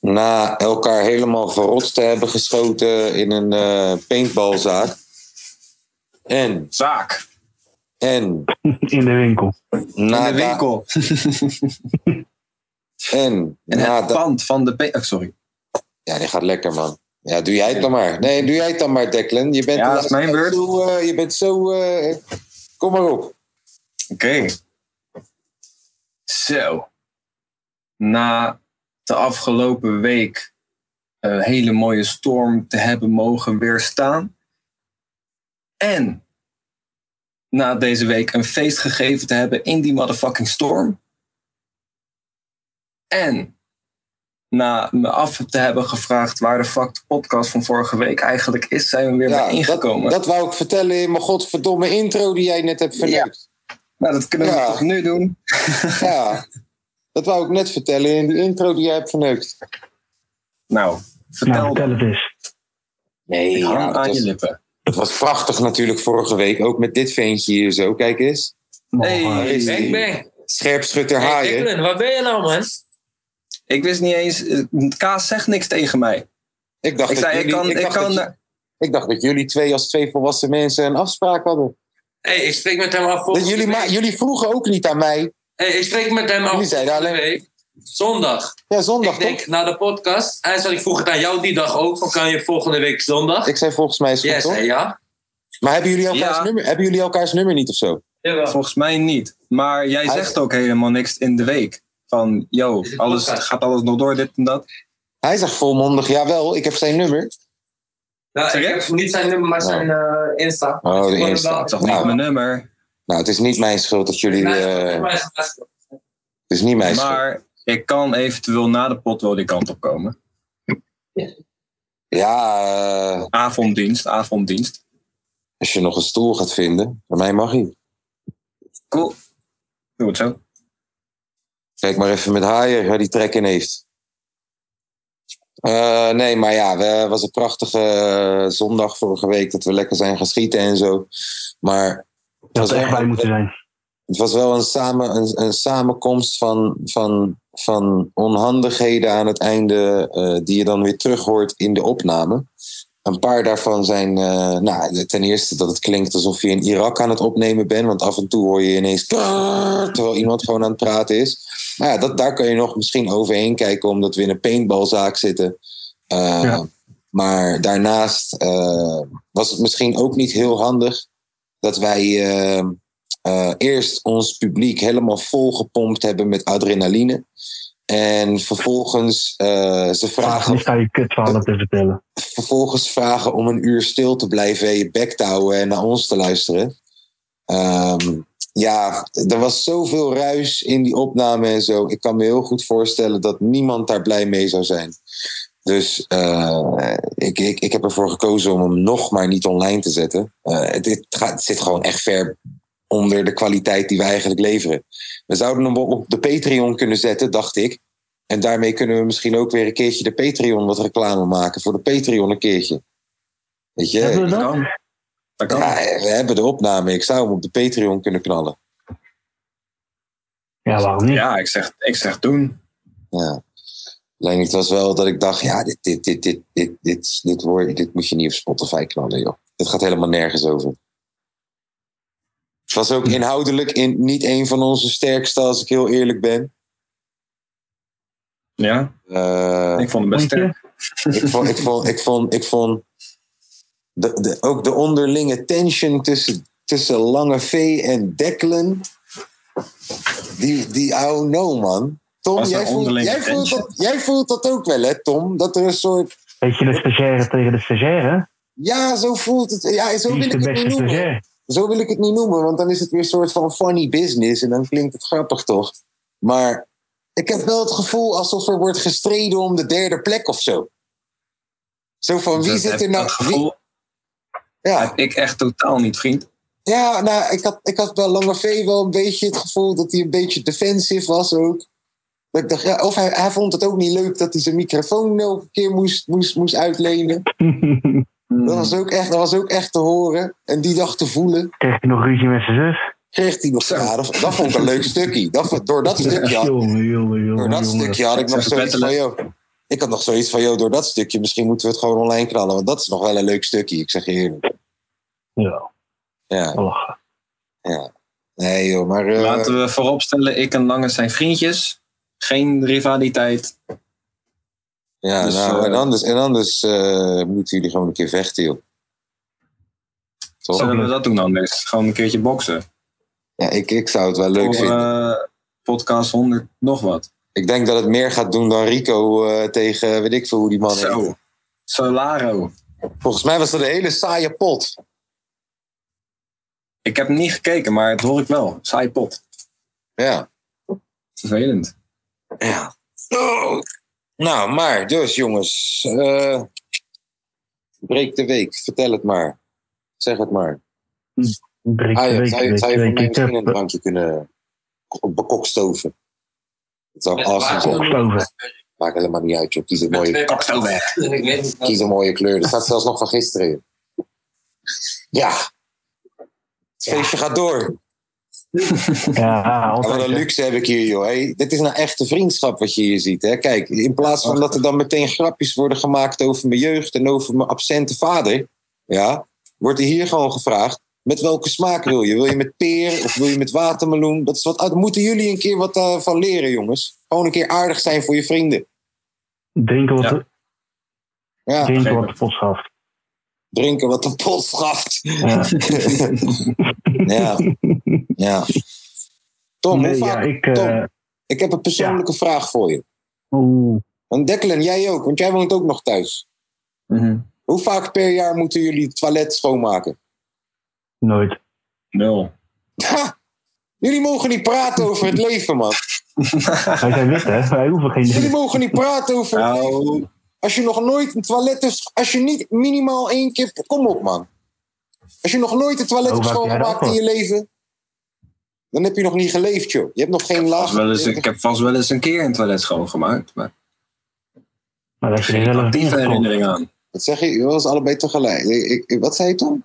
Na elkaar helemaal verrotst te hebben geschoten in een eh paintballzaak. En, Zaak. en, In de winkel. na In de winkel. En, En na het pand van de... P- oh, sorry. Ja, die gaat lekker, man. Ja, doe jij het dan maar. Nee, doe jij het dan maar, Declan. Je bent, Ja, dat is mijn beurt. Zo, eh, je bent zo... eh, kom maar op. Oké. Zo. Na de afgelopen week een hele mooie storm te hebben mogen weerstaan. En na deze week een feest gegeven te hebben in die motherfucking storm. En na me af te hebben gevraagd waar de fuck de podcast van vorige week eigenlijk is, zijn we weer Ja, bij ingekomen. dat, dat wou ik vertellen in mijn godverdomme intro die jij net hebt verneukt. nou, dat kunnen we Ja. toch nu doen? Ja. Dat wou ik net vertellen in die intro die jij hebt verneukt. Nou, vertel Nou, vertel het eens. Nee, ja, aan het, je was, lippen. het was prachtig natuurlijk vorige week. Ook met dit ventje hier zo. Kijk eens. Hey, Daar is Bang bang. Scherpschutter Hey, haaien. Declan, waar ben je nou, man? Ik wist niet eens, eh, Kaas zegt niks tegen mij. Ik dacht, Ik dat zei, ik jullie, kan, ik, ik dacht kan, dat, ik dacht dat jullie twee als twee volwassen mensen een afspraak hadden. Hey, ik spreek met hem af jullie, jullie vroegen ook niet aan mij. Hey, ik spreek met hem af volgende alleen- week. Zondag. Ja, zondag ik denk toch? na de podcast. Hij zei, ik vroeg het aan jou die dag ook. Van kan je volgende week zondag? Ik zei volgens mij is het Jij goed, toch? ja. Maar hebben jullie, elkaars Ja. nummer, hebben jullie elkaars nummer niet of zo? Jawel. volgens mij niet. Maar jij Hij- zegt ook helemaal niks in de week. Van, yo, alles, podcast? gaat alles nog door, dit en dat. Hij zegt volmondig, jawel, ik heb zijn nummer. Nou, Zeg ik je? heb niet zijn nummer, maar zijn eh, Insta. Oh, de Insta. Dat is toch Nou. niet mijn nummer. Nou, het is niet mijn schuld dat jullie... Eh, het is niet mijn schuld. Maar ik kan eventueel na de pot wel die kant op komen. Ja, eh, Avonddienst, avonddienst. als je nog een stoel gaat vinden, bij mij mag hij. Cool. Doe het zo. Kijk maar even met Haier, waar die trek in heeft. Eh, nee, maar ja, het was een prachtige zondag vorige week dat we lekker zijn gaan schieten en zo. Maar Dat moeten zijn. het was wel een, samen, een, een samenkomst van, van, van onhandigheden aan het einde, eh, die je dan weer terug hoort in de opname. Een paar daarvan zijn, eh, nou, ten eerste dat het klinkt alsof je in Irak aan het opnemen bent, want af en toe hoor je ineens terwijl iemand gewoon aan het praten is. Maar ja, dat, daar kun je nog misschien overheen kijken, omdat we in een paintballzaak zitten. Eh, Ja. Maar daarnaast was het misschien ook niet heel handig dat wij eh, eh, eerst ons publiek helemaal volgepompt hebben met adrenaline. En vervolgens uh, ze vragen sta je kutverhalen te vertellen. vervolgens vragen om een uur stil te blijven en je bek te houden en naar ons te luisteren. Ehm, ja, er was zoveel ruis in die opname en zo. Ik kan me heel goed voorstellen dat niemand daar blij mee zou zijn. Dus uh, ik, ik, ik heb ervoor gekozen om hem nog maar niet online te zetten. Uh, het, het, gaat, het zit gewoon echt ver onder de kwaliteit die we eigenlijk leveren. We zouden hem op de Patreon kunnen zetten, dacht ik. En daarmee kunnen we misschien ook weer een keertje de Patreon wat reclame maken. Voor de Patreon een keertje. Weet je? Hebben we dat? kan. Dat kan. Ja, we hebben de opname. Ik zou hem op de Patreon kunnen knallen. Ja, waarom niet? Ja, ik zeg, ik zeg doen. Ja. Alleen het was wel dat ik dacht, ja, dit, dit, dit, dit, dit, dit, dit, woord, dit moet je niet op Spotify knallen, joh. Dit gaat helemaal nergens over. Het was ook inhoudelijk in, niet een van onze sterkste, als ik heel eerlijk ben. Ja, Uh, ik vond het best sterk. ik vond, ik vond, ik vond, ik vond de, de, ook de onderlinge tension tussen, tussen Lange V en Declan. Die, die oh no, man. Tom, jij voelt, jij, dat, jij voelt dat ook wel, hè, Tom? Dat er een soort. Weet je, de stagiaire tegen de stagiaire? Ja, zo voelt het. Ja, zo wil ik het niet noemen. Zo wil ik het niet noemen, want dan is het weer een soort van funny business en dan klinkt het grappig toch. Maar Ik heb wel het gevoel alsof er wordt gestreden om de derde plek of zo. Zo van wie Dat zit er nou. Wie- ja, heb ik echt totaal niet, vriend. ja, nou, ik had, ik had bij Lange V wel een beetje het gevoel dat hij een beetje defensief was ook. Dat ik dacht, ja, of hij, hij vond het ook niet leuk dat hij zijn microfoon elke keer moest, moest, moest uitlenen. Dat was, ook echt, dat was ook echt te horen. En die dag te voelen. Kreeg je nog ruzie met zijn zus? kreeg hij nog. Ja, dat, dat vond ik een leuk stukje. Dat, door dat stukje, had- Jongen, jongen, jongen. door dat jongen. stukje had ik nog zoiets van, joh. Ik had nog zoiets van, joh, door dat stukje, misschien moeten we het gewoon online knallen. Want dat is nog wel een leuk stukje, ik zeg je eerlijk. Ja, Ja, lachen. ja. Nee, joh, maar. eh, Laten we vooropstellen, ik en Lange zijn vriendjes. Geen rivaliteit. ja, dus, nou, eh, en anders, en anders eh, moeten jullie gewoon een keer vechten, joh. Toch? Zullen we dat doen anders? Gewoon een keertje boksen. Ja, ik, ik zou het wel leuk Voor vinden. eh, podcast 100 nog wat. Ik denk dat het meer gaat doen dan Rico tegen, weet ik veel hoe die man Zo. heet. Solaro. Volgens mij was dat een hele saaie pot. Ik heb hem niet gekeken, maar het hoor ik wel. Saai pot. Ja. Vervelend. Ja. Oh. Nou, maar dus jongens. eh breek de week. Vertel het maar. Zeg het maar. Breek Ah, de ja, week, zou je, zou je voor mij misschien een drankje kunnen bekokstoven? Dat zou awesome zijn. Maakt helemaal niet uit, joh. Kies een mooie, niet. kies een mooie kleur. Dat staat zelfs nog van gisteren in. Ja. Het feestje gaat door. Ja, Ja, wat een luxe heb ik hier, joh. Hey, dit is nou echte vriendschap wat je hier ziet. Hè? Kijk, in plaats van dat er dan meteen grapjes worden gemaakt over mijn jeugd en over mijn absente vader, ja, wordt er hier gewoon gevraagd: met welke smaak wil je? Wil je met peer of wil je met watermeloen? Dat is wat, daar moeten jullie een keer wat eh, van leren, jongens. Gewoon een keer aardig zijn voor je vrienden. Drinken wat, Ja. Ja, drinken wat de pot schaft. drinken wat de pot schaft. Ja. Ja, ja. Tom, Nee, hoe ja, vaak, ik... eh, ik heb een persoonlijke vraag voor je. Oeh, En Declan, jij ook, want jij woont ook nog thuis. Mhm. Hoe vaak per jaar moeten jullie het toilet schoonmaken? nooit. Nul. Ha! Jullie mogen niet praten over het leven, man. Wij zijn wit, hè? Wij hoeven geen... Jullie mogen niet praten over het leven. Nou, Als je nog nooit een toilet hebt... Als je niet minimaal één keer... Kom op, man. Als je nog nooit het toilet hebt schoongemaakt in je leven... Dan heb je nog niet geleefd, joh. Je hebt nog geen laag... eens, ik heb vast wel eens een keer een toilet schoongemaakt. Maar Maar dat je er geen zelf in actieve herinnering aan. Wat zeg je? Je was allebei tegelijk. Ik, ik- wat zei je toen?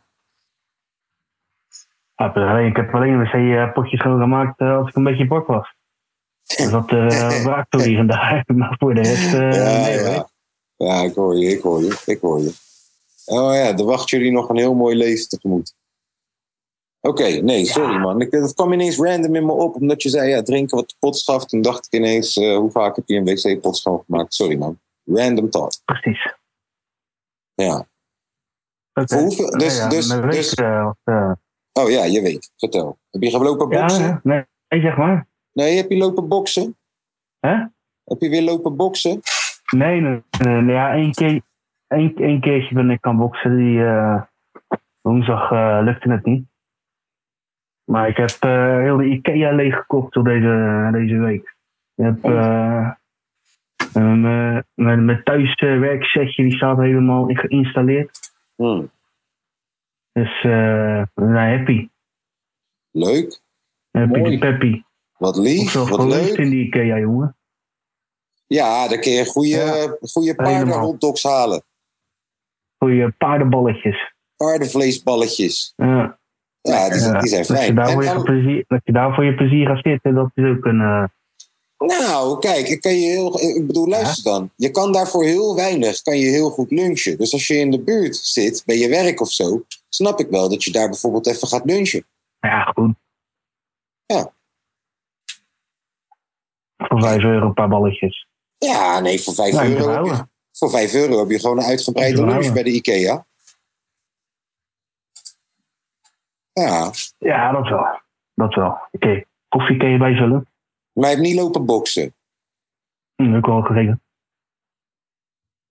Ja, ik heb alleen wc-potjes schoongemaakt eh, als ik een beetje bord was. Dus dat uh, raakt toch hier en daar. Maar voor de rest... eh, ja, nee, hoor. ja. ja, ik hoor je, ik hoor je, ik hoor je. Oh ja, dan wachten jullie nog een heel mooi leven tegemoet. Oké, nee, sorry man. Ik, dat kwam ineens random in me op, omdat je zei, ja, drinken wat de pot schaft. Toen dacht ik ineens, eh, hoe vaak heb je een wc-pot schoongemaakt? Sorry man. Random thought. Precies. Ja. Oké. Hoeveel- dus- ja, dus- dus- eh, eh, Oh ja, je weet. Vertel. Heb je gelopen boksen? ja, nee, nee, zeg maar. Nee, heb je lopen boksen? Hè? Heb je weer lopen boksen? Nee, nee, nee, nee, ja, één, keer, één, één keertje ben ik gaan boksen. Die, eh, woensdag eh, lukte het niet. Maar ik heb eh, heel de IKEA leeggekocht door deze, deze week. Ik heb mijn- mijn thuiswerksetje die staat helemaal geïnstalleerd. Hm. Dus eh nou, happy. Leuk. Happy Mooi. peppy. Wat lief. Wat leuk. in die IKEA, jongen. Ja, dan kun je goede, Ja. goede halen. Goeie paardenballetjes. Paardenvleesballetjes. Ja. Ja, die, zijn- die zijn Dat je, fijn. daar voor je, dan- plezier, dat je daar voor je plezier gaat zitten, dat is ook een... eh, nou, kijk, ik, kan je heel, ik bedoel, luister dan. Je kan daarvoor heel weinig, kan je heel goed lunchen. Dus als je in de buurt zit, bij je werk of zo, snap ik wel dat je daar bijvoorbeeld even gaat lunchen. ja, goed. Ja. Voor 5 euro een paar balletjes. Ja, nee, voor 5 Ja, ik euro. Voor 5 euro heb je gewoon een uitgebreide lunch bij de IKEA. Ja, Ja, dat wel. Dat wel. Oké, koffie kan je bijvullen. maar hij heeft niet lopen boksen. Hm, heb ik al gekregen.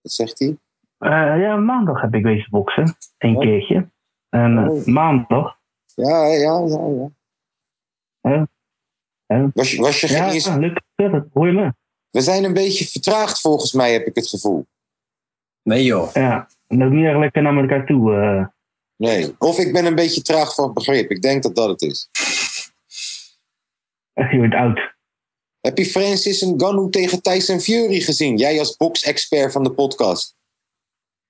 Wat zegt hij? Eh, ja, maandag heb ik wezen boksen. Eén Oh. keertje. En eh, Oh. maandag. Ja, ja, ja. ja. Ja. Ja. Was, je- was je Ja, geïns- lukt het? Hoor je me? We zijn een beetje vertraagd volgens mij, heb ik het gevoel. Nee joh. Ja, en ook niet echt lekker naar elkaar toe. eh. Nee. Of ik ben een beetje traag van begrip. Ik denk dat dat het is. je wordt oud. Heb je Francis Ngannou tegen Tyson Fury gezien? Jij als box-expert van de podcast.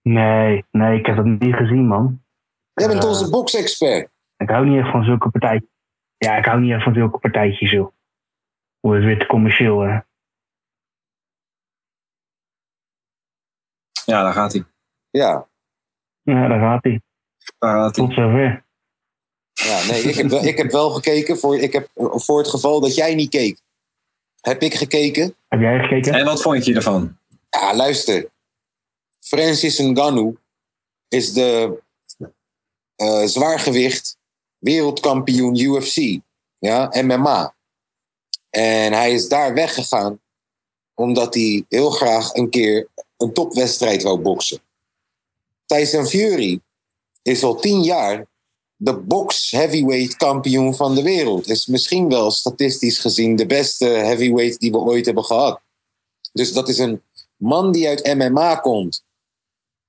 Nee, nee, ik heb dat niet gezien, man. Jij bent Eh. onze box-expert. Ik hou niet echt van zulke partijtjes. Ja, ik hou niet echt van zulke partijtjes, joh. Hoe het weer te commercieel, hè. Ja, daar gaat hij. Ja. Ja, daar gaat hij. Daar gaat hij. Tot zover. ja nee, ik heb, wel, ik heb wel gekeken. Voor, ik heb, voor het geval dat jij niet keek. Heb ik gekeken. Heb jij gekeken? En wat vond je ervan? Ja, luister. Francis Ngannou is de eh, zwaargewicht wereldkampioen UFC. Ja, MMA. En hij is daar weggegaan omdat hij heel graag een keer een topwedstrijd wou boksen. Tyson Fury is al tien jaar de box heavyweight kampioen van de wereld. Is misschien wel statistisch gezien de beste heavyweight die we ooit hebben gehad. Dus dat is een man die uit MMA komt.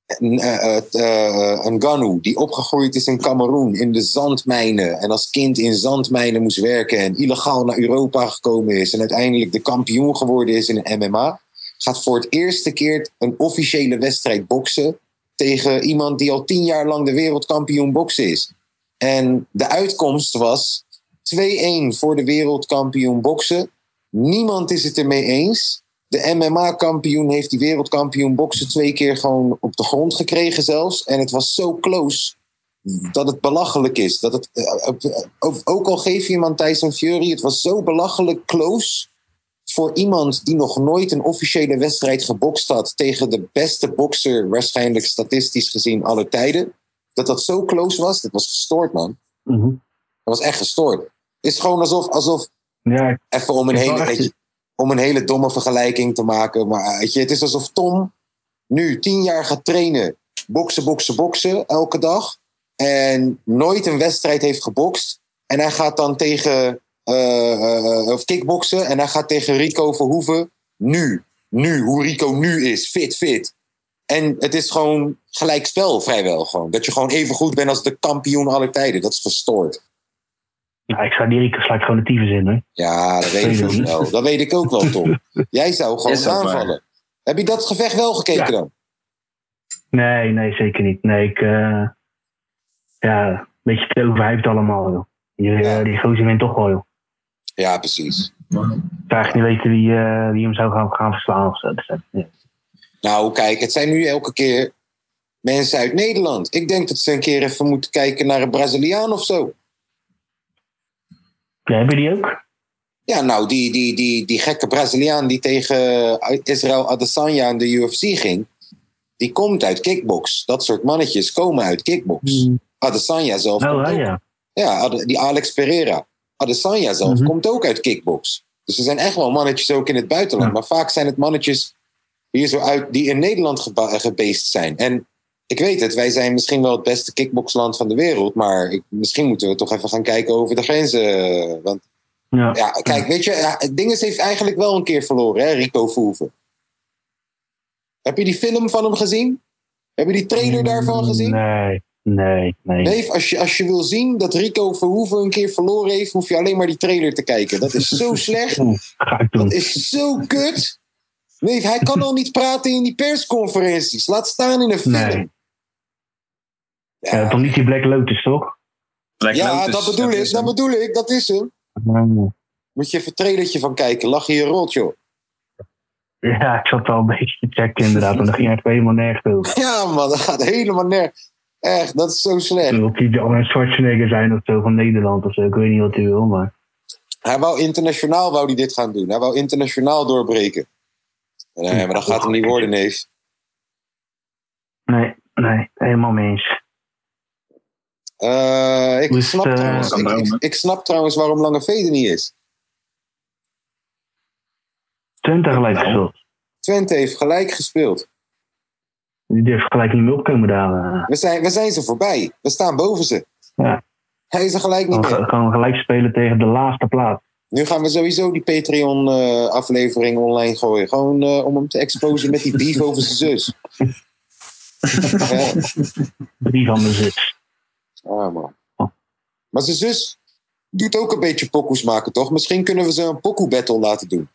Een, Ganu die opgegroeid is in Cameroen in de zandmijnen. En als kind in zandmijnen moest werken. En illegaal naar Europa gekomen is. En uiteindelijk de kampioen geworden is in MMA. Gaat voor het eerste keer een officiële wedstrijd boksen. Tegen iemand die al tien jaar lang de wereldkampioen boksen is. En de uitkomst was 2-1 voor de wereldkampioen boksen. Niemand is het ermee eens. De MMA-kampioen heeft die wereldkampioen boksen twee keer gewoon op de grond gekregen zelfs. En het was zo close dat het belachelijk is. Dat het, eh, ook- al geef je hem aan Tyson Fury, het was zo belachelijk close voor iemand die nog nooit een officiële wedstrijd gebokst had tegen de beste bokser, waarschijnlijk statistisch gezien alle tijden. Dat dat zo close was, dat was gestoord, man. Mhm. Dat was echt gestoord. Het is gewoon alsof, alsof Ja, Even om een, hele, echt- je, om een hele domme vergelijking te maken. Maar eh, weet je, het is alsof Tom nu tien jaar gaat trainen. Boksen, boksen, boksen elke dag. En nooit een wedstrijd heeft gebokst. En hij gaat dan tegen... eh, eh, of kickboksen. En hij gaat tegen Rico Verhoeven. Nu. Nu. Hoe Rico nu is. Fit, fit. En het is gewoon gelijk spel vrijwel. Gewoon. Dat je gewoon even goed bent als de kampioen aller tijden. Dat is gestoord. nou, ik zou die Rico sla ik gewoon de tyfus in, hoor. Ja, dat weet ik ook wel. Dat weet ik ook wel, Tom. Jij zou gewoon aanvallen. Heb je dat gevecht wel gekeken Ja. dan? Nee, nee, zeker niet. Nee, ik... eh, ja, een beetje te overhyped allemaal, joh. Die, eh, Ja. die gozer wint toch wel, joh. Ja, precies. Eigenlijk niet weten wie, eh, wie hem zou gaan, gaan verslaan of zo. Dus, ja. Nou, kijk, het zijn nu elke keer mensen uit Nederland. Ik denk dat ze een keer even moeten kijken naar een Braziliaan of zo. Ja, hebben die ook? Ja, nou, die, die, die, die gekke Braziliaan die tegen Israël Adesanya in de UFC ging, die komt uit kickbox. Dat soort mannetjes komen uit kickbox. Adesanya zelf Oh, ja, ja. Die Alex Pereira. Adesanya zelf Mhm. komt ook uit kickbox. Dus er zijn echt wel mannetjes ook in het buitenland. Ja. Maar vaak zijn het mannetjes hier zo uit, die in Nederland gebeest zijn. En ik weet het, wij zijn misschien wel het beste kickboxland van de wereld. Maar ik, misschien moeten we toch even gaan kijken over de grenzen. Want Ja. ja, kijk, weet je, ja, Dinges heeft eigenlijk wel een keer verloren, hè, Rico Verhoeven. Heb je die film van hem gezien? Heb je die trailer daarvan gezien? Nee, nee, nee. Dave, als je, als je wil zien dat Rico Verhoeven een keer verloren heeft, hoef je alleen maar die trailer te kijken. Dat is zo slecht. Oeh, ga ik doen. Dat is zo kut. Nee, hij kan al niet praten in die persconferenties. Laat staan in een film. Nee. Ja, Ja, toch niet die Black Lotus, toch? Black ja, Lotus, dat bedoel ik. is Dat bedoel ik. Dat is hem. Moet je even een trailertje van kijken. Lach je je rot, joh. Ja, ik zat wel een beetje te checken inderdaad. En dan ging het helemaal nergens over. Ja, man. Dat gaat helemaal nergens. Echt, dat is zo slecht. Wil hij al een Schwarzenegger zijn of zo van Nederland of zo? Ik weet niet wat hij wil, maar... Hij wou internationaal wou hij dit gaan doen. Hij wou internationaal doorbreken. Nee, maar dat gaat hem niet worden, neef. Nee, nee, helemaal mee eens. Eh, ik, is snap het, eh, trouwens, ik, Dromen? ik, ik snap trouwens waarom Lange Vede niet is. Twente gelijk gespeeld. Twente heeft gelijk gespeeld. Die durft gelijk niet meer opkomen daar. eh. We zijn, we zijn ze voorbij. We staan boven ze. Ja. Hij is er gelijk niet Gewoon meer. gewoon gelijk spelen tegen de laatste plaats. Nu gaan we sowieso die Patreon-aflevering online gooien. Gewoon eh, om hem te exposen met die beef over zijn zus. ja, Drie van de zus. ah, man. Maar zijn zus doet ook een beetje pokoes maken, toch? Misschien kunnen we ze een pokoe battle laten doen.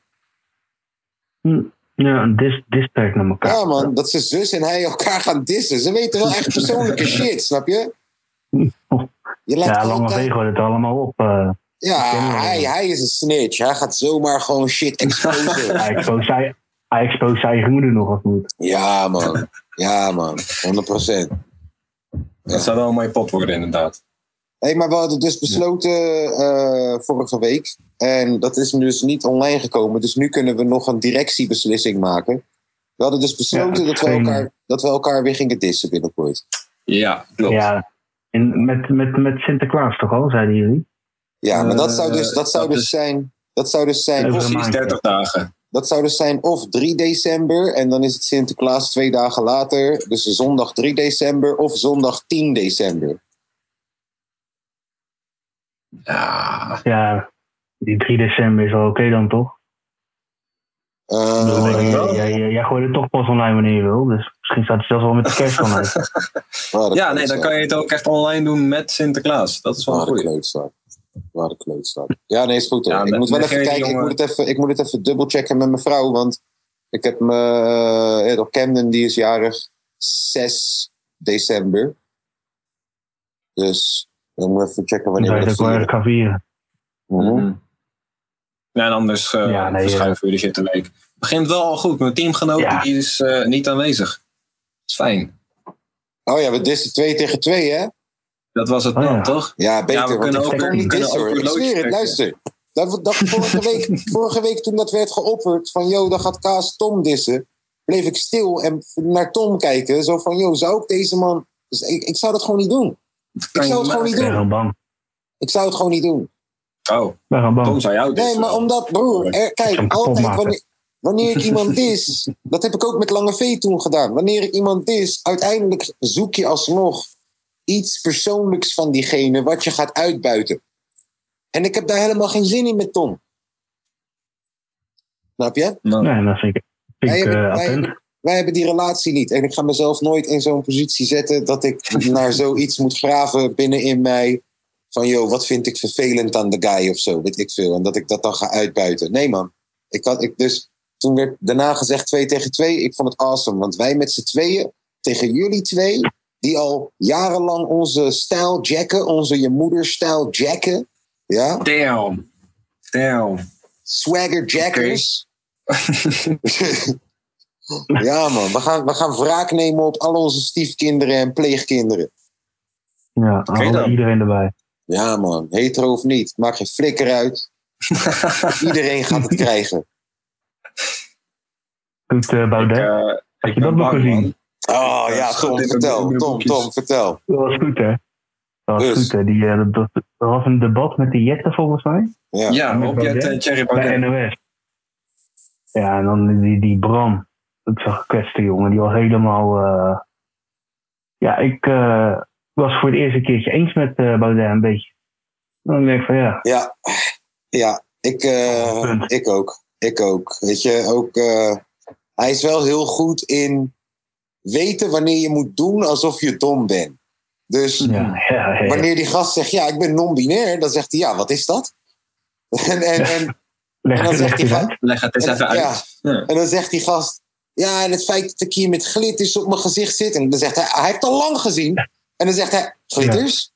Hm. Ja, een dis, naar elkaar. Ja, man. Dat zijn zus en hij elkaar gaan dissen. Ze weten wel echt persoonlijke shit, snap je? Je laat Ja, Lange gooit het allemaal op. eh Ja, hij, hij is een snitch. Hij gaat zomaar gewoon shit exposen. hij expose zij- hij expose zijn eigen moeder nog of niet. ja, man. Ja, man. 100%. Dat zou wel een mooi pot worden, inderdaad. Hé, maar we hadden dus besloten eh, vorige week. En dat is dus niet online gekomen. Dus nu kunnen we nog een directiebeslissing maken. We hadden dus besloten Ja, dat, we elkaar, dat we elkaar weer gingen dissen binnenkort. Ja, klopt. Ja, in, met, met, met Sinterklaas toch al, zeiden jullie? Ja, maar dat zou Eh, dus, dat zou dat dus is- zijn. Dat zou dus zijn. Precies maandje. 30 dagen. dat zou dus zijn of 3 december. En dan is het Sinterklaas twee dagen later. Dus zondag 3 december of zondag 10 december. Ja, Ja, die 3 december is wel oké dan toch? Eh, bedoel, jij- jij, jij, gooit het toch pas online wanneer je wil. Dus misschien staat het zelfs wel met de kerst online. waar de ja nee, dan kan je het ook echt online doen met Sinterklaas. Dat is wel een Waar de goeie. klootzak. Waar de klootzak. Ja, nee, is goed. Ja, ik moet wel even kijken. Ik moet, het even, ik moet het even dubbelchecken met mijn vrouw. Want ik heb me. Uh, Camden, die is jarig 6 december. Dus dan moet even checken wanneer we dat vieren. gaan vieren. Mhm. Ja, en anders eh Ja, nee, verschuiven we de shit een week. Het begint wel al goed. Mijn teamgenoot Ja. die is eh, niet aanwezig. Dat is fijn. Oh ja, we dissen 2 tegen 2, hè? Dat was het Oh, plan, ja. toch? Ja, beter. Ja, we kunnen ik ook kan niet dissen hoor. Ik zweer het, luister. Dat, dat vorige, week, vorige week toen dat werd geopperd van... Yo, dan gaat Kaas Tom dissen. Bleef ik stil en naar Tom kijken. Zo van, yo, zou ik deze man... Dus ik, ik zou dat gewoon niet doen. Ik zou het gewoon niet Ik ben doen. gewoon bang. Ik zou het gewoon niet doen. Oh, Ik ben gewoon Tom bang. zou jou Nee, dissen. maar omdat, broer, er, zou kijk, altijd wanneer, wanneer ik iemand dis, dat heb ik ook met Lange V toen gedaan. Wanneer ik iemand dis, uiteindelijk zoek je alsnog iets persoonlijks van diegene wat je gaat uitbuiten. En ik heb daar helemaal geen zin in met Tom. Snap je? Nou, Nee, dat vind ik, vind ik eh, wij attent. Wij hebben die relatie niet. En ik ga mezelf nooit in zo'n positie zetten dat ik naar zoiets moet graven binnenin mij. Van, joh, wat vind ik vervelend aan de guy of zo, weet ik veel. En dat ik dat dan ga uitbuiten. Nee, man. Ik had, ik, dus toen werd daarna gezegd 2 tegen 2. Ik vond het awesome. Want wij met z'n tweeën tegen jullie twee, die al jarenlang onze stijl jacken, onze je moeder stijl jacken. Ja, Damn. Damn. swagger jackers. ja, man. We gaan, we gaan wraak nemen op al onze stiefkinderen en pleegkinderen. Ja, dan. iedereen erbij. Ja, man. Hetero of niet. Maakt geen flikker uit. Iedereen gaat het krijgen. Goed, eh Ik, Baudet. eh, Had ik je dat nog gezien? Oh Ja, Tom, vertel. Tom. Tom, vertel. Dat was goed, hè? Dat was Dus. goed, hè? Die, eh, dat, dat, er was een debat met de Jette, volgens mij. Ja. Ja, Met op Jet Baudet? en Thierry Bij Baudet. NOS. Ja, en dan die, die Bram. Ik zag kwestie, jongen. Die was helemaal... eh, Ja, ik eh, was voor het eerste keertje eens met eh Baudet een beetje. Dan denk ik van, ja, Ja, ja ik, eh, ik ook. Ik ook. Weet je, ook. eh, hij is wel heel goed in weten wanneer je moet doen alsof je dom bent. Dus ja, ja, ja. wanneer die gast zegt, ja, ik ben non-binair, dan zegt hij, ja, wat is dat? En, en, en, Leg, en dan zegt het hij, uit. ga- Leg het eens En- even ja. uit. Ja. en dan zegt die gast, ja, en het feit dat ik hier met glitters op mijn gezicht zit. En dan zegt hij, hij heeft al lang gezien. En dan zegt hij, glitters?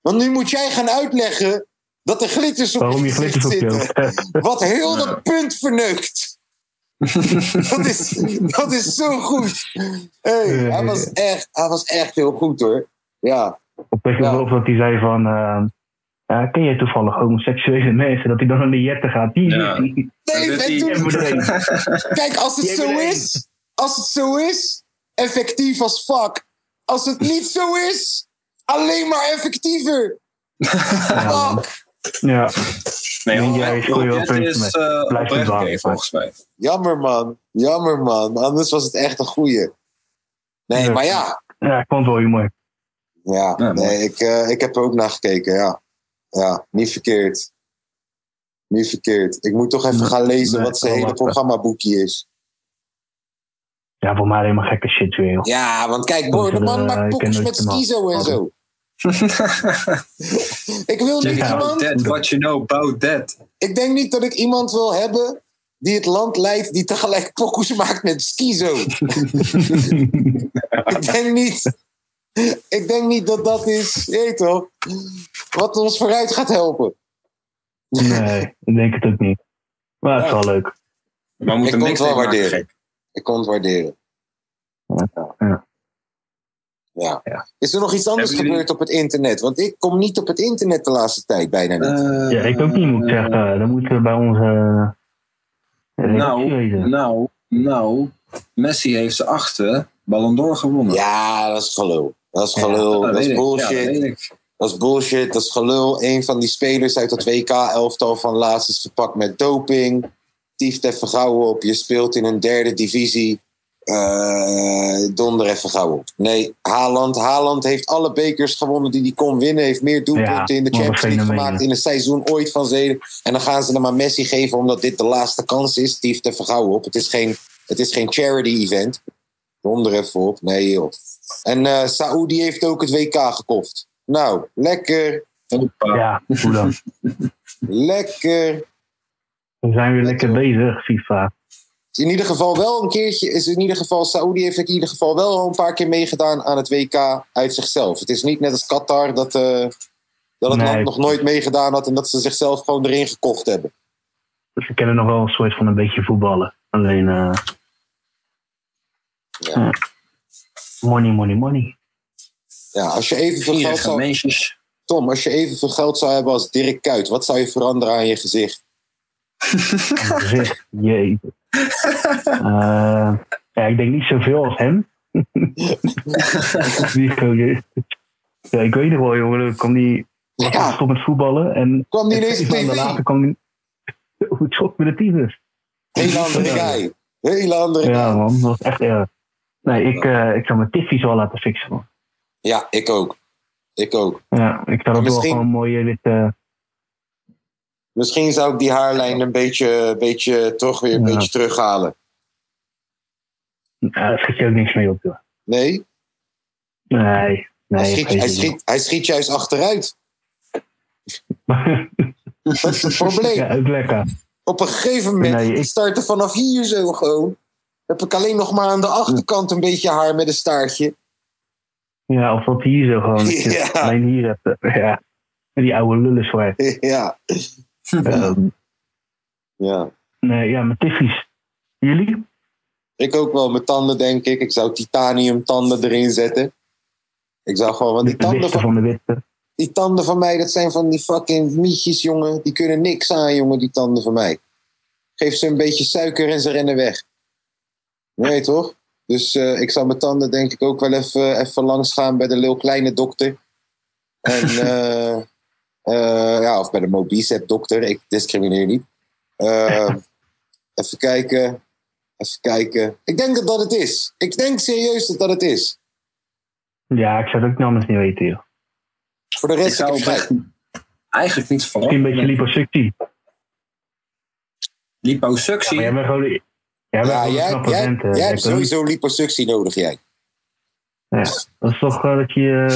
Want nu moet jij gaan uitleggen dat er glitters op Waarom je glitters op je zitten. Wat heel dat punt verneukt. dat, is, dat is zo goed. Hey, hij, was echt, hij was echt heel goed hoor. Ja, Op je Ja. dat hij zei van... eh, ja, ken jij toevallig homoseksuele mensen? Dat hij dan naar de Jette gaat. Die, Ja. die, die. nee, toen- Die kijk, als het zo is, als het zo is, effectief als fuck. Als het niet zo is, alleen maar effectiever. Ja, Fuck. ja. Nee, Nee, jij is met. eh het waar. volgens mij. Jammer man, jammer man. Anders was het echt een goeie. Nee, Ja. maar ja, ja, ik vond het wel heel mooi. ja, Ja, mooi. nee, ik, eh, ik heb er ook naar gekeken, ja. Ja, niet verkeerd. Niet verkeerd. Ik moet toch even gaan lezen Nee, wat zijn hele programmaboekje is. Ja, voor mij helemaal gekke shit weer, joh. Ja, want kijk, boy, de Eh, man ik maakt nooit met schizo en zo. ik wil niet Ja. iemand... That, what you know about that. Ik denk niet dat ik iemand wil hebben die het land leidt die tegelijk pokus maakt met schizo. ik denk niet... Ik denk niet dat dat is, je weet toch, wat ons vooruit gaat helpen. Nee, ik denk het ook niet. Maar het is wel leuk. Maar we Ik moeten kon niks het wel waarderen. Ik kon het waarderen. Ja. Ja. Ja. Is er nog iets anders Hebben jullie- gebeurd op het internet? Want ik kom niet op het internet de laatste tijd bijna niet. Eh, Ja, ik ook niet, moet ik zeggen. Dan moeten we bij onze redactie Nou, nou, nou, Messi heeft zijn achtste Ballon d'Or gewonnen. ja, dat is gelul. Dat is Ja, gelul. dat dat is ik. Bullshit. dat weet ik. Dat is bullshit, dat is gelul. Een van die spelers uit het WK-elftal van laatst is verpakt met doping. Tieft even gauw op. Je speelt in een derde divisie. Eh, donder even gauw op. Nee, Haaland. Haaland heeft alle bekers gewonnen die hij kon winnen. Heeft meer doelpunten Ja, in de Champions League gemaakt in een seizoen ooit van zeden. En dan gaan ze hem aan Messi geven omdat dit de laatste kans is. Tieft even gauw op. Het is geen, het is geen charity-event. Donder even op. Nee joh. En eh Saoedi heeft ook het WK gekocht. Nou, lekker. Hoppa. Ja, hoe dan? Lekker. We zijn weer lekker bezig, FIFA. In ieder geval wel een keertje. Is in ieder geval, Saoedi heeft in ieder geval wel een paar keer meegedaan aan het WK uit zichzelf. Het is niet net als Qatar dat, eh, dat het Nee. land nog nooit meegedaan had en dat ze zichzelf gewoon erin gekocht hebben. Dus we kennen nog wel een soort van een beetje voetballen. Alleen, eh Ja. ja. money, money, money. Ja, als je evenveel geld zou, mensjes. Tom, als je evenveel geld zou hebben als Dirk Kuyt, wat zou je veranderen aan je gezicht? Zeg, jee. Eh, ja, ik denk niet zoveel als hem. Ja, ik weet nog wel, jongen. Dan kwam die was Ja. gestopt met voetballen. En Kwam die ineens op tv? later kwam die... Hoe het schot met de tyfus. Hele andere guy. Hele andere Ja, man. Dat was echt erg. Nee, ik, eh, ik zou mijn tiffies wel laten fixen, man. Ja, ik ook. Ik ook. Ja, ik zou dat wel gewoon mooie witte... Misschien zou ik die haarlijn een beetje, beetje toch weer een Ja. beetje terughalen. Ja, daar schiet je ook niks mee op, joh. Nee? Nee, hij, nee. schiet, hij, schiet, hij schiet juist achteruit. Dat is het probleem. ja, lekker. Op een gegeven moment Nee, ik- startte vanaf hier zo gewoon. Heb ik alleen nog maar aan de achterkant een beetje haar met een staartje. Ja, of wat hier zo gewoon. Ja. Alleen hier hebt. Ja. En die oude lullen zwaar. ja. Ehm, ja. nee, ja, mijn tiffies. Jullie? Ik ook wel met tanden, denk ik. Ik zou titanium tanden erin zetten. Ik zou gewoon, want die De tanden van, van de witte. die tanden van mij, dat zijn van die fucking mietjes, jongen. Die kunnen niks aan, jongen, die tanden van mij. Geef ze een beetje suiker en ze rennen weg. Nee, toch? Dus eh, ik zou mijn tanden denk ik ook wel even, even langs gaan bij de Lil Kleine dokter. En, eh, eh, ja, of bij de Mobicep dokter. Ik discrimineer niet. Eh, even kijken. Even kijken. Ik denk dat dat het is. Ik denk serieus dat dat het is. Ja, ik zou het ook anders niet weten, joh. Voor de Ik rest zou ik eigenlijk niet Misschien een beetje liposuctie. Liposuctie. Maar jij bent gewoon... Ja, gewoon jij, eh, jij hebt sowieso liposuctie nodig, jij. Ja, dat is toch eh, dat je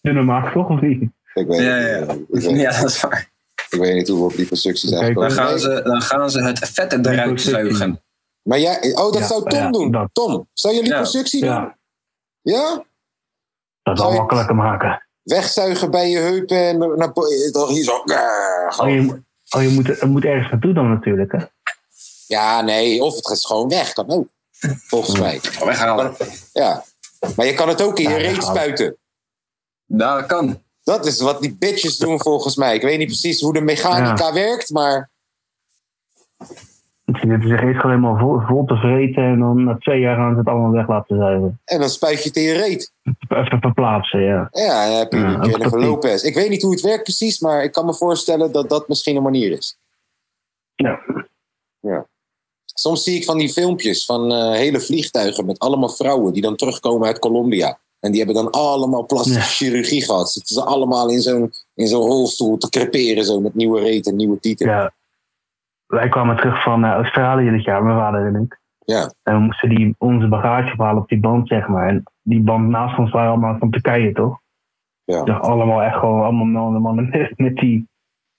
dunner maakt, toch? Of niet? Ik weet, Ja, niet, ja, eh, ja. Ja, dat is waar. ik weet niet hoe we op liposuctie zijn gekomen. Dan gaan, ze, dan gaan ze het vet eruit zuigen. Maar jij, oh, dat Ja, zou Tom ja, doen. dat. Tom, zou je Ja. liposuctie doen? Ja, Ja? dat Zou makkelijker maken. Wegzuigen bij je heupen en naar, toch hier zo. Oh, je, moet- oh, je moet, het moet ergens naartoe dan natuurlijk, hè? Ja, nee, of het gaat gewoon weg, kan ook. Volgens mij. Weghalen. Ja. Maar je kan het ook in je Ja, reet spuiten. Dat kan. Dat is wat die bitches doen volgens mij. Ik weet niet precies hoe de mechanica werkt, maar Ze zitten zich eerst gewoon helemaal vol, vol te vreten en dan na twee jaar gaan ze het allemaal weg laten zuigen. en dan spuit je het in je reet. Even verplaatsen, ja. Ja, dan heb je Ja, Jennifer. Lopez. Ik weet niet hoe het werkt precies, maar ik kan me voorstellen dat dat misschien een manier is. Ja, Soms zie ik van die filmpjes van eh, hele vliegtuigen met allemaal vrouwen die dan terugkomen uit Colombia. En die hebben dan allemaal plastische Ja. chirurgie gehad. Zitten ze allemaal in zo'n, in zo'n rolstoel te creperen zo met nieuwe reet en nieuwe tieten. Ja. Wij kwamen terug van eh, Australië dit jaar, mijn vader en ik. Ja. En we moesten die, onze bagage ophalen op die band, zeg maar. En die band naast ons waren allemaal van Turkije, toch? Ja. Allemaal echt gewoon allemaal mannen, mannen met, met, die,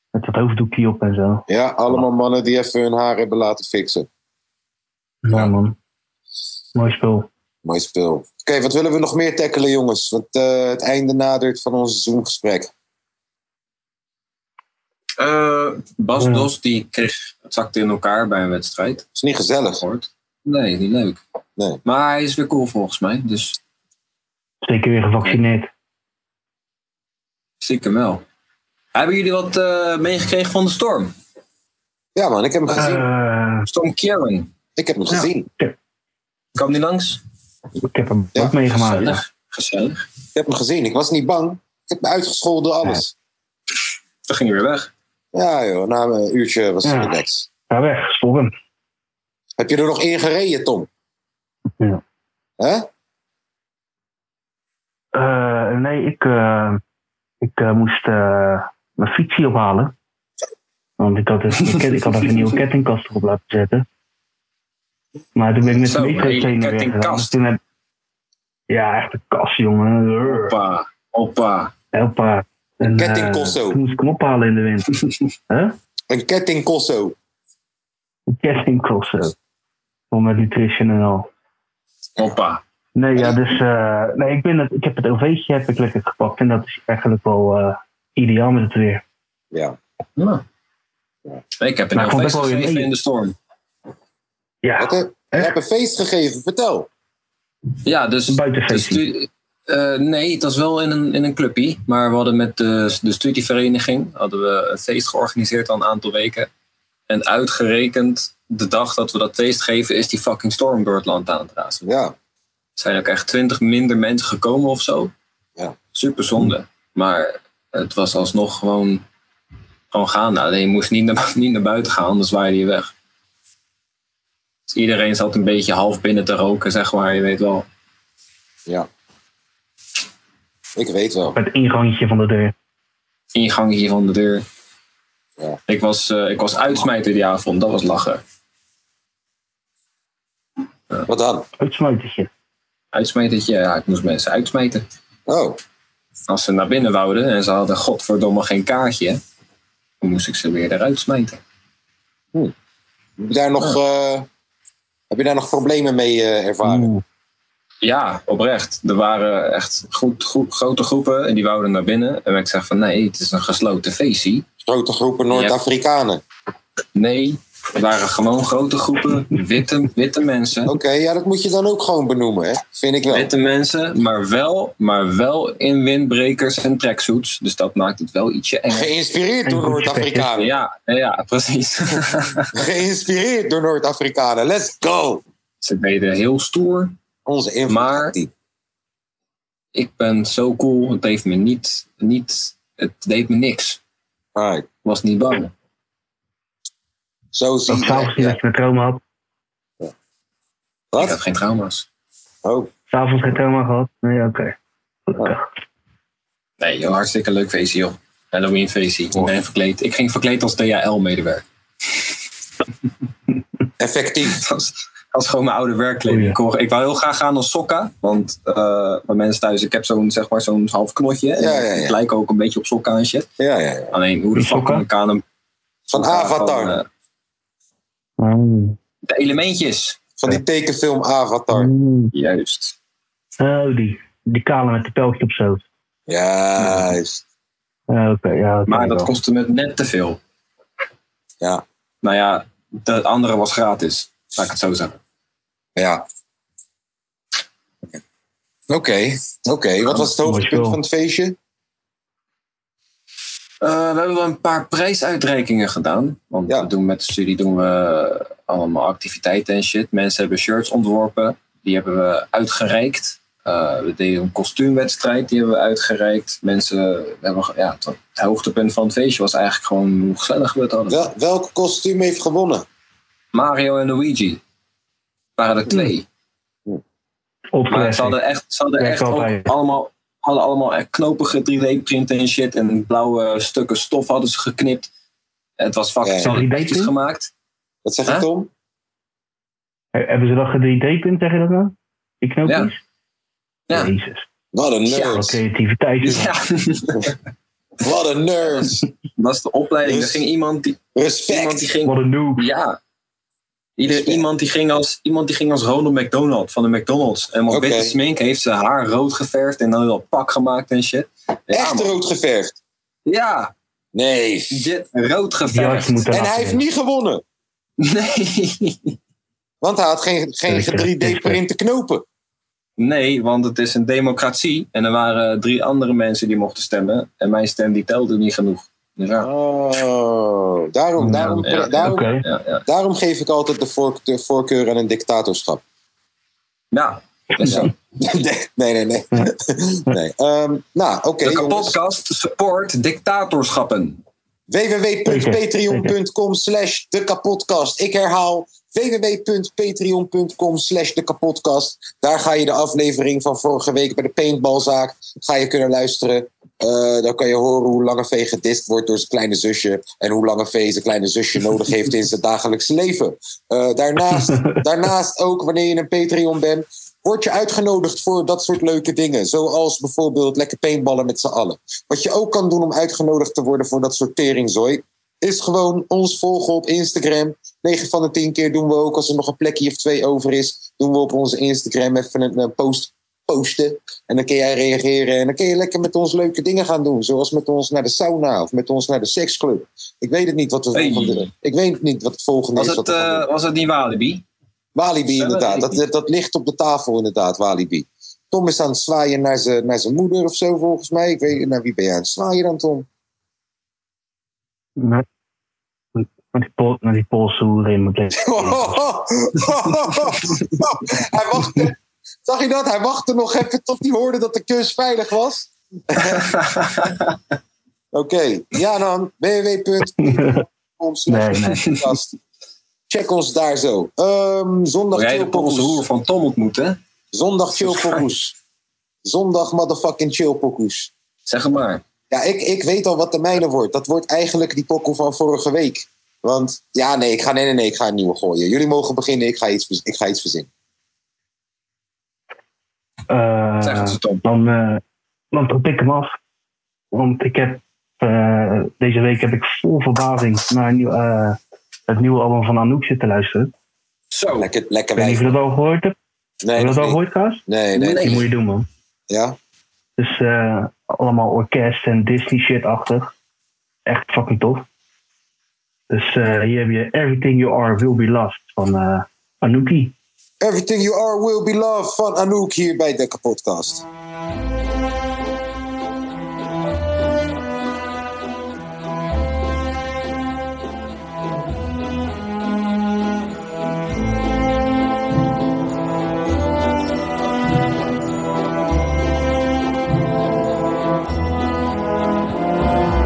met dat hoofddoekje op en zo. Ja, allemaal mannen die even hun haar hebben laten fixen. Ja, man. Mooi spul. Mooi spul. Oké, wat willen we nog meer tackelen, jongens? Want eh, het einde nadert van ons Zoom-gesprek. Eh, Bas Ja. Dos die kreeg het zakte in elkaar bij een wedstrijd. Is niet gezellig. Gehoord. Nee, niet leuk. Nee. Maar hij is weer cool volgens mij. Dus Zeker weer gevaccineerd. stiekem wel. Hebben jullie wat eh, meegekregen van de storm? Ja, man, ik heb hem gezien. Storm Kieran. Ik heb hem gezien. Kwam die langs? ik heb hem Ja, ook meegemaakt. Ja. Gezellig. Gezellig. Ik heb hem gezien. Ik was niet bang. Ik heb me uitgescholden, alles. Toen ging hij weer weg. Ja, joh. Na een uurtje was het Ja. relaxed. Ga weg, stop hem. Heb je er nog in gereden, Tom? Ja. Hè? Eh, nee, ik, eh, ik eh, moest eh, mijn fietsie ophalen. Want ik had, ik had even een nieuwe kettingkast erop laten zetten. Maar toen ben ik met Zo, de metro een trainer weer gegaan. kettingkast. Toen heb- ja, echt een kast, jongen. Hoppa. Hoppa. Hoppa. En, eh, Kettingkosso. toen moest ik hem ophalen in de wind. huh? Een ketting Cosso. Een kettingkosso. Om met nutrition en al. Hoppa. Nee, ja, dus eh, nee, ik, ben het, ik heb het OV'tje heb ik lekker gepakt. En dat is eigenlijk wel eh, ideaal met het weer. Ja. Ja. Ik heb een gegeven mee. in de storm. Ja, Wat? Je hebt een feest gegeven. Vertel. Ja, dus... een eh, nee, het was wel in een, in een clubje. Maar we hadden met de, de studievereniging hadden we een feest georganiseerd al een aantal weken. En uitgerekend, de dag dat we dat feest geven, is die fucking storm door het land aan het razen. Ja. Er zijn ook echt twintig minder mensen gekomen of zo. Ja. Super zonde. Maar het was alsnog gewoon, gewoon gaan. Alleen je moest niet naar, niet naar buiten gaan, anders waaide je weg. Dus iedereen zat een beetje half binnen te roken, zeg maar. Je weet wel. Ja. Ik weet wel. Het ingangetje van de deur. ingang hier van de deur. Ja. Ik, was, eh, ik was uitsmijter die avond, dat was lachen. Wat dan? Uitsmijtertje. Uitsmijtertje, ja, ik moest mensen uitsmijten. Oh. Als ze naar binnen wouden en ze hadden godverdomme geen kaartje, dan moest ik ze weer eruit smijten. Heb je daar nog, eh, heb je daar nog problemen mee eh, ervaren? Oeh. Ja, oprecht. Er waren echt goed, goed, grote groepen en die wouden naar binnen. En ik zeg van nee, het is een gesloten feestje. Grote groepen Noord-Afrikanen. Nee, er waren gewoon grote groepen witte, witte mensen. Oké, ja, dat moet je dan ook gewoon benoemen, hè? Vind ik wel. Witte mensen, maar wel, maar wel in windbreakers en tracksuits. Dus dat maakt het wel ietsje enger. Geïnspireerd door Noord-Afrikanen. Ja, ja, precies. Geïnspireerd door Noord-Afrikanen. Let's go! Ze deden heel stoer. Onze invloed. Maar- Ik ben zo cool. Het deed me niet, niet het deed me niks. Alright. Ik was niet bang. Zo zie je. Ja. dat met trauma had. Ik Wat? had geen trauma's. Oh, S'avonds geen trauma gehad? Nee, oké. Gelukkig. Nee, joh, hartstikke leuk feestje, joh. Halloween feestje. Ik ben verkleed. Ik ging verkleed als DHL-medewerker. effectief. Dat was, dat was gewoon mijn oude werkkleding. Ik, wou- ik wou heel graag gaan als sokka. Want eh bij mensen thuis, ik heb zo'n zeg maar, zo'n half knotje. En Ja, ja, ja. Ik lijk ook een beetje op sokka en shit. Ja, ja, ja. Alleen, hoe de fuck sokka? kan ik aan hem... Van Van, Avatar. Oh. de elementjes. Van die tekenfilm Avatar. Oh. Juist. Oh, die. Die kale met de pijltje op zo. Juist. Ja, oké. ja, dat Maar dat wel. kostte me net te veel. Ja. Nou ja, de andere was gratis. Laat ik het zo zeggen. Ja. Oké, oké. Wat was het hoogtepunt van het feestje? Eh, we hebben wel een paar prijsuitreikingen gedaan. Want Ja. we doen met de studie doen we allemaal activiteiten en shit. Mensen hebben shirts ontworpen. Die hebben we uitgereikt. Eh, we deden een kostuumwedstrijd. Die hebben we uitgereikt. Mensen hebben... Ja, het, het hoogtepunt van het feestje was eigenlijk gewoon hoe gezellig we het hadden. Wel, welk kostuum heeft gewonnen? Mario en Luigi. Waren er twee. Op Maar ze hadden echt, ze hadden echt ook allemaal, hadden allemaal echt knopige 3D-printen en shit. En blauwe stukken stof hadden ze geknipt. Het was fucking Ja. zo 3D netjes print? gemaakt. Wat zeg je, Huh? Tom? He- Hebben ze dat ge-3D-punt, zeg je dat nou? Die knoopjes? Ja. Jezus. Wat een Ja, Wat nerd. creativiteit is. Ja, Wat een nerd. dat is de opleiding. Er Dus- ging iemand die, iemand die Respect. ging Wat een noob. Ja. Ieder, Respect. iemand, die ging als, iemand die ging als Ronald McDonald van de McDonald's. En Oké. witte smink heeft ze haar rood geverfd en dan een pak gemaakt en shit. Ja, Echt man. rood geverfd. Ja, Nee. dit rood geverfd. En hij heeft niet gewonnen. Nee. Want hij had geen, geen Respect, 3D-printe knopen. nee, want het is een democratie. En er waren drie andere mensen die mochten stemmen. En mijn stem die telde niet genoeg. Ja, Oh, daarom, daarom, ja, ja. daarom, Oké. ja, ja. daarom geef ik altijd de, voor, de voorkeur aan een dictatorschap. ja nee, nee, nee. nee. Ehm, nou, oké. De podcast support dictatorschappen. www.patreon.com slash de kapotkast. Ik herhaal www.patreon.com slash de kapotkast. Daar ga je de aflevering van vorige week bij de paintballzaak ga je kunnen luisteren. Eh, dan kan je horen hoe Lange V gedist wordt door zijn kleine zusje. En hoe Lange V zijn kleine zusje nodig heeft in zijn dagelijkse leven. Eh, daarnaast, daarnaast ook, wanneer je een Patreon bent, word je uitgenodigd voor dat soort leuke dingen. Zoals bijvoorbeeld lekker paintballen met z'n allen. Wat je ook kan doen om uitgenodigd te worden voor dat soort teringzooi, is gewoon ons volgen op Instagram. 9 van de 10 keer doen we ook, als er nog een plekje of twee over is, doen we op onze Instagram even een, een post posten. En dan kun jij reageren en dan kun je lekker met ons leuke dingen gaan doen. Zoals met ons naar de sauna of met ons naar de seksclub. Ik weet het niet wat we Hey. volgende... Ik weet niet wat het volgende Was is. het, eh, was het niet Walibi? Walibi inderdaad. Dat, dat ligt op de tafel inderdaad, Walibi. Tom is aan het zwaaien naar zijn naar zijn moeder of zo volgens mij. Ik weet naar wie ben je aan het zwaaien dan, Tom? Met die, pol, met die polshoer in mijn plek. hij wachtte, zag je dat? Hij wachtte nog even tot hij hoorde dat de kus veilig was. Oké, ja dan. www.com Nee, nee. Check ons daar zo. Ehm, zondag de chillpokoes. Poolse hoer van Tom ontmoeten? Zondag chillpokoes. Zondag motherfucking chillpokoes. Zeg het maar. Ja, ik, ik weet al wat de mijne wordt. Dat wordt eigenlijk die pokoe van vorige week. Want ja, nee, ik ga, nee, nee, nee, ik ga een nieuwe gooien. Jullie mogen beginnen, ik ga iets, ik ga iets verzinnen. Eh, Zeg het eens, Tom. Dan, eh, dan trap ik hem af. Want ik heb eh, deze week heb ik vol verbazing naar een nieuw, eh, het nieuwe album van Anouk zitten luisteren. Zo. Lekker, lekker Ik weet niet of wijf. je dat al gehoord hebt. Nee, Heb je dat al gehoord, Kaas? nee, nee, Nee. Die moet je doen, man. Ja? Dus eh, allemaal orkest en Disney shit-achtig. Echt fucking tof. Dus eh, hier heb je Everything You Are Will Be Lost van eh Anouki. Everything You Are Will Be Loved van Anouk hier bij de kapotkast.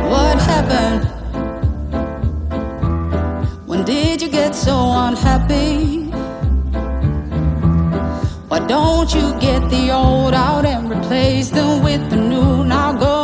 What happened? When did you get so unhappy? Why don't you get the old out and replace them with the new? Now go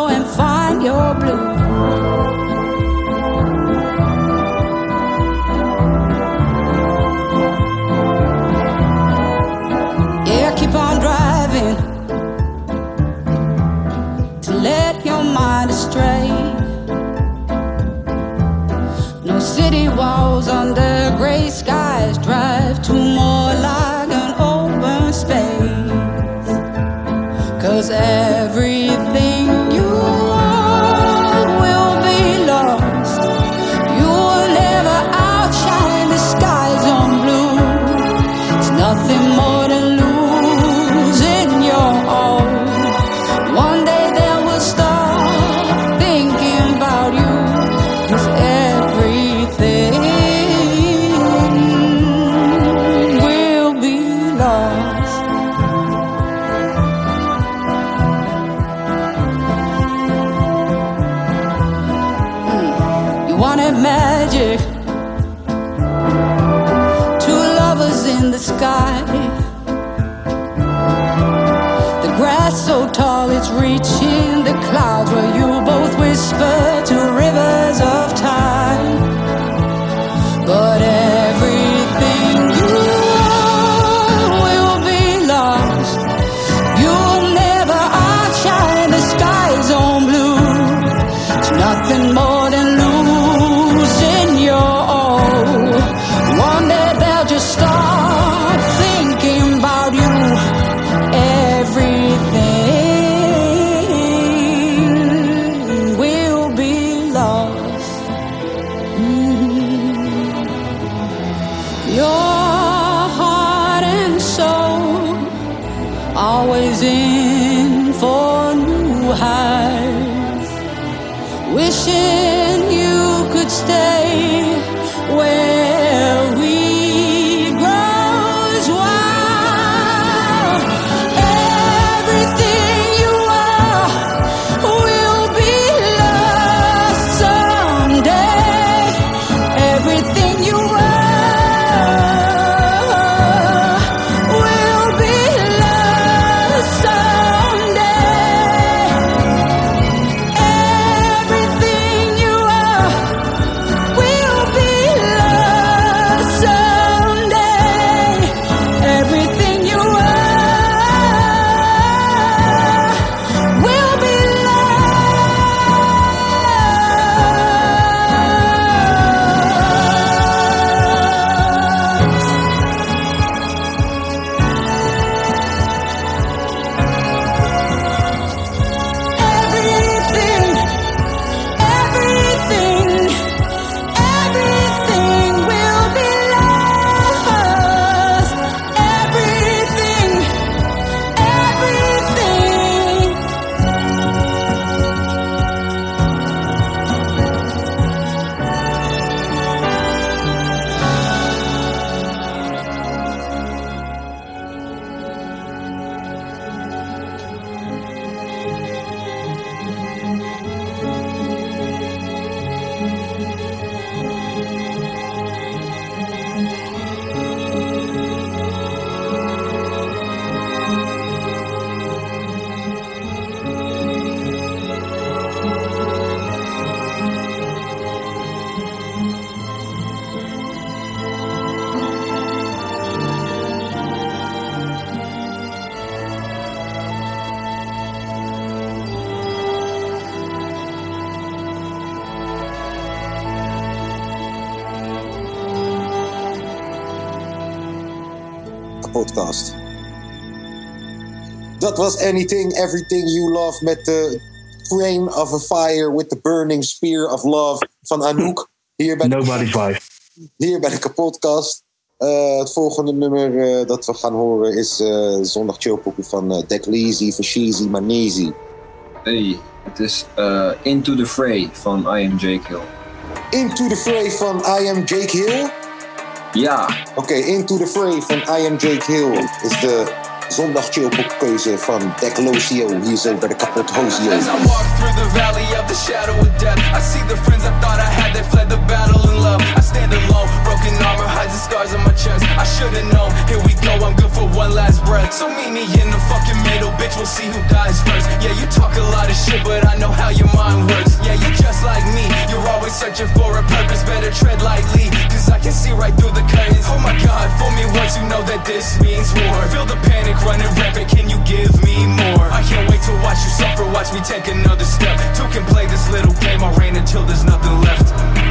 podcast. Dat was Anything, Everything You Love met de Train of a Fire with the Burning Spear of Love van Anouk. Hier bij de, Nobody's wife. hier bij de kapotkast. Eh, het volgende nummer eh, dat we gaan horen is eh, Zondag Chillpokoe van uh, Deck Leezy, Fashizi, Manezi. Hey, het is eh, Into the Fray van I Am Jake Hill. Into the Fray van I Am Jake Hill. Ja, Oké, Into the Fray van I Am Jake Hill is de zondag chillpokoe keuze van Deck Locio hier zo bij de kapot Hozio. As I walk through the valley of the shadow of death, I see the friends I thought I had, they fled the battle in love. I stand alone, broken armor hides the scars on my chest. I should've known, here we go, I'm good for one last breath. So meet me in the fucking middle, bitch, we'll see who dies first. Yeah, you talk a lot of shit, but I know how your mind works. Yeah, you're just like me, you're always searching for a purpose, better tread lightly, cause I can see right through the curtains. Oh my god, fool me once, you know that this means war. Feel the panic running rampant, can you give me more? I can't wait to watch you suffer, watch me take another step. Two can play this little game, I'll reign until there's nothing left.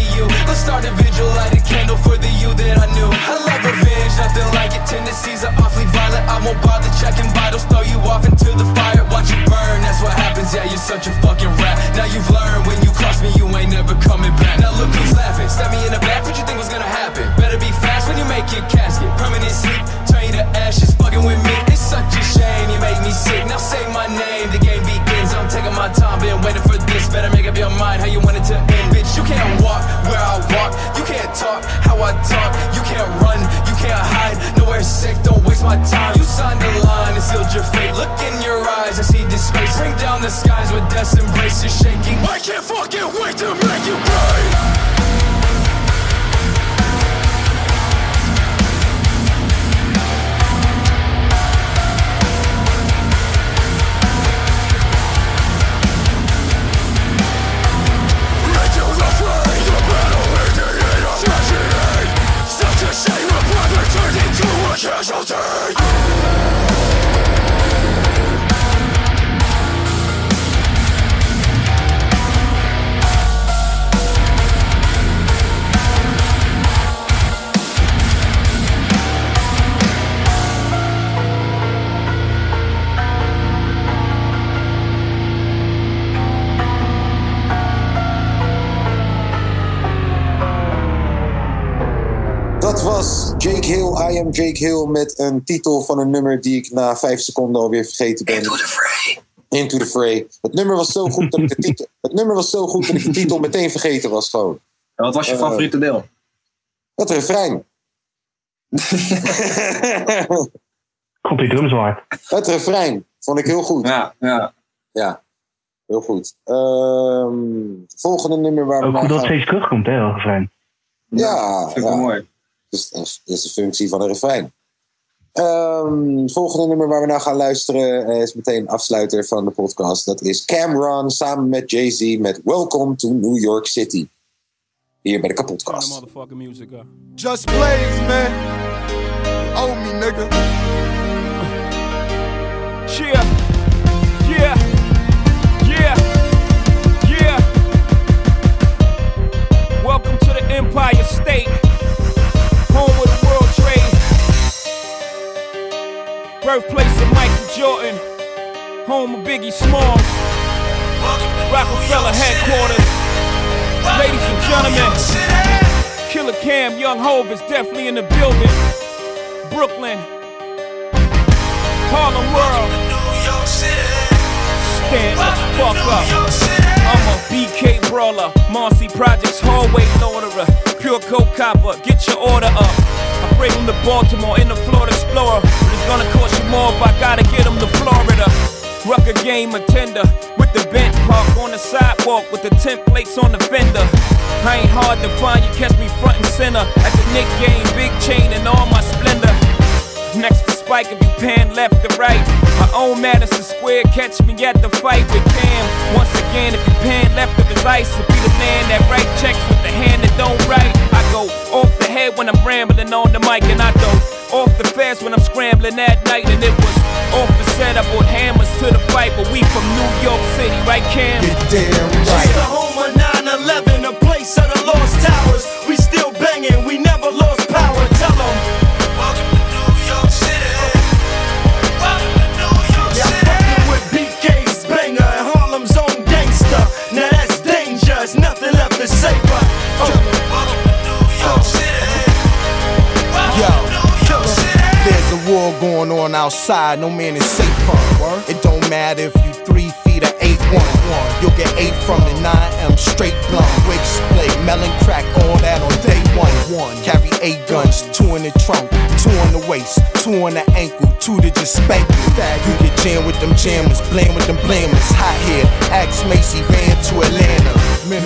you. Let's start a vigil, light a candle for the you that I knew. I love revenge, nothing like it. Tendencies are awfully violent. I won't bother checking vitals, throw you off into the fire, watch you burn. That's what happens. Yeah, you're such a fucking rat. Now you've learned when you cross me, you ain't never coming back. Now look who's laughing. Stab me in the back. What you think was gonna happen? Better be fast when you make your casket. Permanent sleep, turn you to ashes. Fucking with me, it's such a shame. You make me sick. Now say my name. The game begins. I'm taking my time, been waiting for this. Better make up your mind how you want it to end, bitch. You can't my talk. You can't run, you can't hide. Nowhere sick, don't waste my time. You signed the line and sealed your fate. Look in your eyes, I see disgrace. Bring down the skies with death's embraces shaking. I can't fucking wait to make you cry. Was Jake Hill, I am Jake Hill, met een titel van een nummer die ik na vijf seconden alweer vergeten ben. Into the Fray. Into the Fray. Het nummer was zo goed dat ik de titel, het nummer was zo goed dat ik de titel meteen vergeten was gewoon. En wat was je Eh, favoriete deel? Het refrein. Komt die drums waard. Het refrein vond ik heel goed. Ja, ja. Ja, heel goed. Ehm, volgende nummer waar we Ook naar goed dat het steeds terugkomt, hè, heel refrein. Ja, Vind ik ja. wel mooi. Dus dat is de functie van een refrein. Ehm, volgende nummer waar we naar gaan luisteren eh, is meteen afsluiter van de podcast. Dat is Cameron samen met Jay-Z met Welcome to New York City. Hier bij de kapotkast. motherfucking music up. Just Blaze, man. Owe me, nigga. Yeah, yeah, yeah, yeah. Welcome to the Empire State, birthplace of Michael Jordan, home of Biggie Smalls, Rockefeller headquarters. Ladies and gentlemen, Killer Cam, Young Hove is definitely in the building. Brooklyn, Harlem World. Stand the fuck up. I'm a BK brawler, Marcy Projects hallway loaderer, pure coke copper. Get your order up. I bring them to Baltimore in the Florida Explorer, but it's gonna cost you more if I gotta get them to Florida. Rucker game attender with the bent park on the sidewalk with the tent plates on the fender. I ain't hard to find, you catch me front and center at the Nick game, big chain and all my splendor. Next to Spike if you pan left to right. My own Madison Square, catch me at the fight with Cam. Once again, if you pan left of his ice, to be the man that write checks with the hand that don't write. I go off the head when I'm rambling on the mic, and I go off the fast when I'm scrambling at night. And it was off the set, I brought hammers to the fight, but we from New York City, right, Cam? Damn It's the home of 9-11, a place of the lost towers. We still banging, we never lost on outside, no man is safe. It don't matter if you three one. You'll get eight from the 9M straight blunt. Wig split, melon crack, all that on day one. One Carry eight guns, two in the trunk, two on the waist, two on the ankle, two to just spank you. You get jammed with them jammers, blame with them blamers. Hot here, axe Macy van to Atlanta.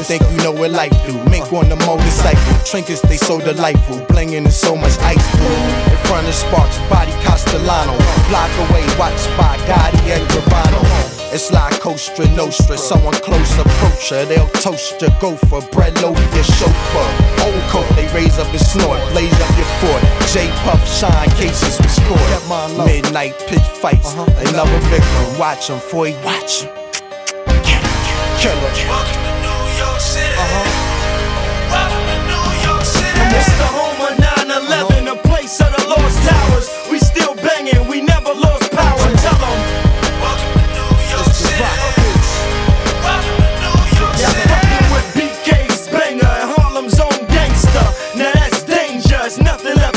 Think you know what life do? Mink on the motorcycle, trinkets they so delightful, blinging in so much ice blue. In front of Sparks, body Castellano, block away, watch by Gotti and Gravano. It's like Costa Nostra, someone close approach her, they'll toast your gopher, bread loaf your chauffeur. Old coat, they raise up and snort, blaze up your fort. J Puff, shine cases with score. Midnight pitch fights, uh-huh. another victim. Watch him, for he watch him. Killer. It's the home of 9-11, a place of the lost towers. We still banging, we never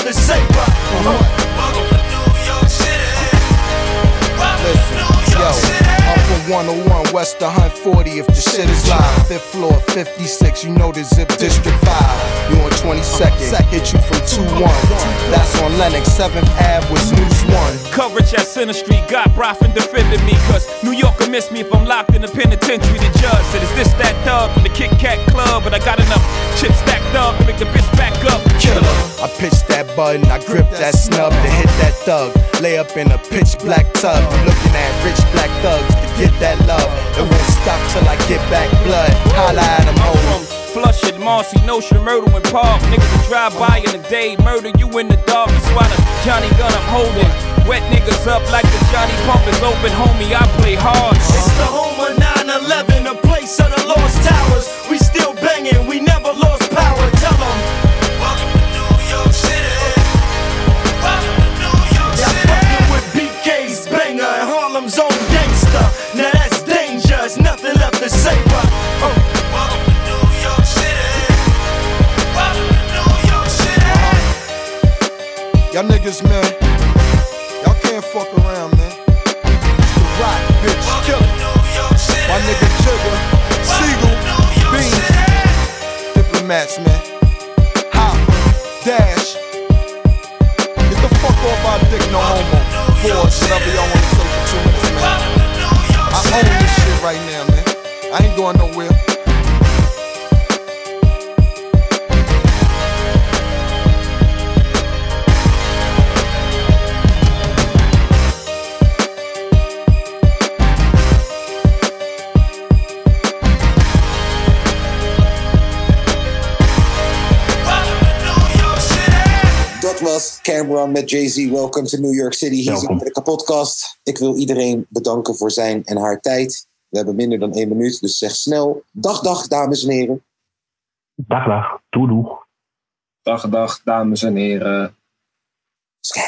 to say rock. Welcome to New York City. Welcome to New York City. 101 West 140 if the shit is live. Fifth floor, 56, you know the zip district 5. You on 22nd, second you from 2 1. That's on Lennox, 7th Ave was News 1. Coverage at Center Street, got Broffin defended me. Cause New Yorker miss me if I'm locked in the penitentiary. The judge said, Is this that dub from the Kit Kat Club? But I got enough chips stacked up to make the bitch back up. Killer. I pitch that button, I grip that snub to hit that thug. Lay up in a pitch black tub. I'm looking at rich black thugs to get that love. It won't stop till I get back blood. Holla at 'em, I'm homie. from Flushing, Marcy, Notion, Murder and Park. Niggas will drive by in the day, murder you in the dark. That's why the Johnny gun I'm holding. Wet niggas up like the Johnny Pump is open, homie. I play hard. It's the home of 9-11, a place of the lost towers. We still banging, we never lost niggas, man. Y'all can't fuck around, man. It's the rock, bitch, killer. My nigga Jigger, Siegel, Beans, diplomats, man. Hopper, Dash. Get the fuck off our dick, no homo. Boys, whatever y'all wanna say for two minutes, man. I own this shit right now, man. I ain't going nowhere. Cameron met Jay-Z. Welcome to New York City. Hier met de kapotkast. Ik wil iedereen bedanken voor zijn en haar tijd. We hebben minder dan één minuut, dus zeg snel. Dag, dag, dames en heren. Dag, dag. Doei, doei. Dag, dag, dames en heren. Sky.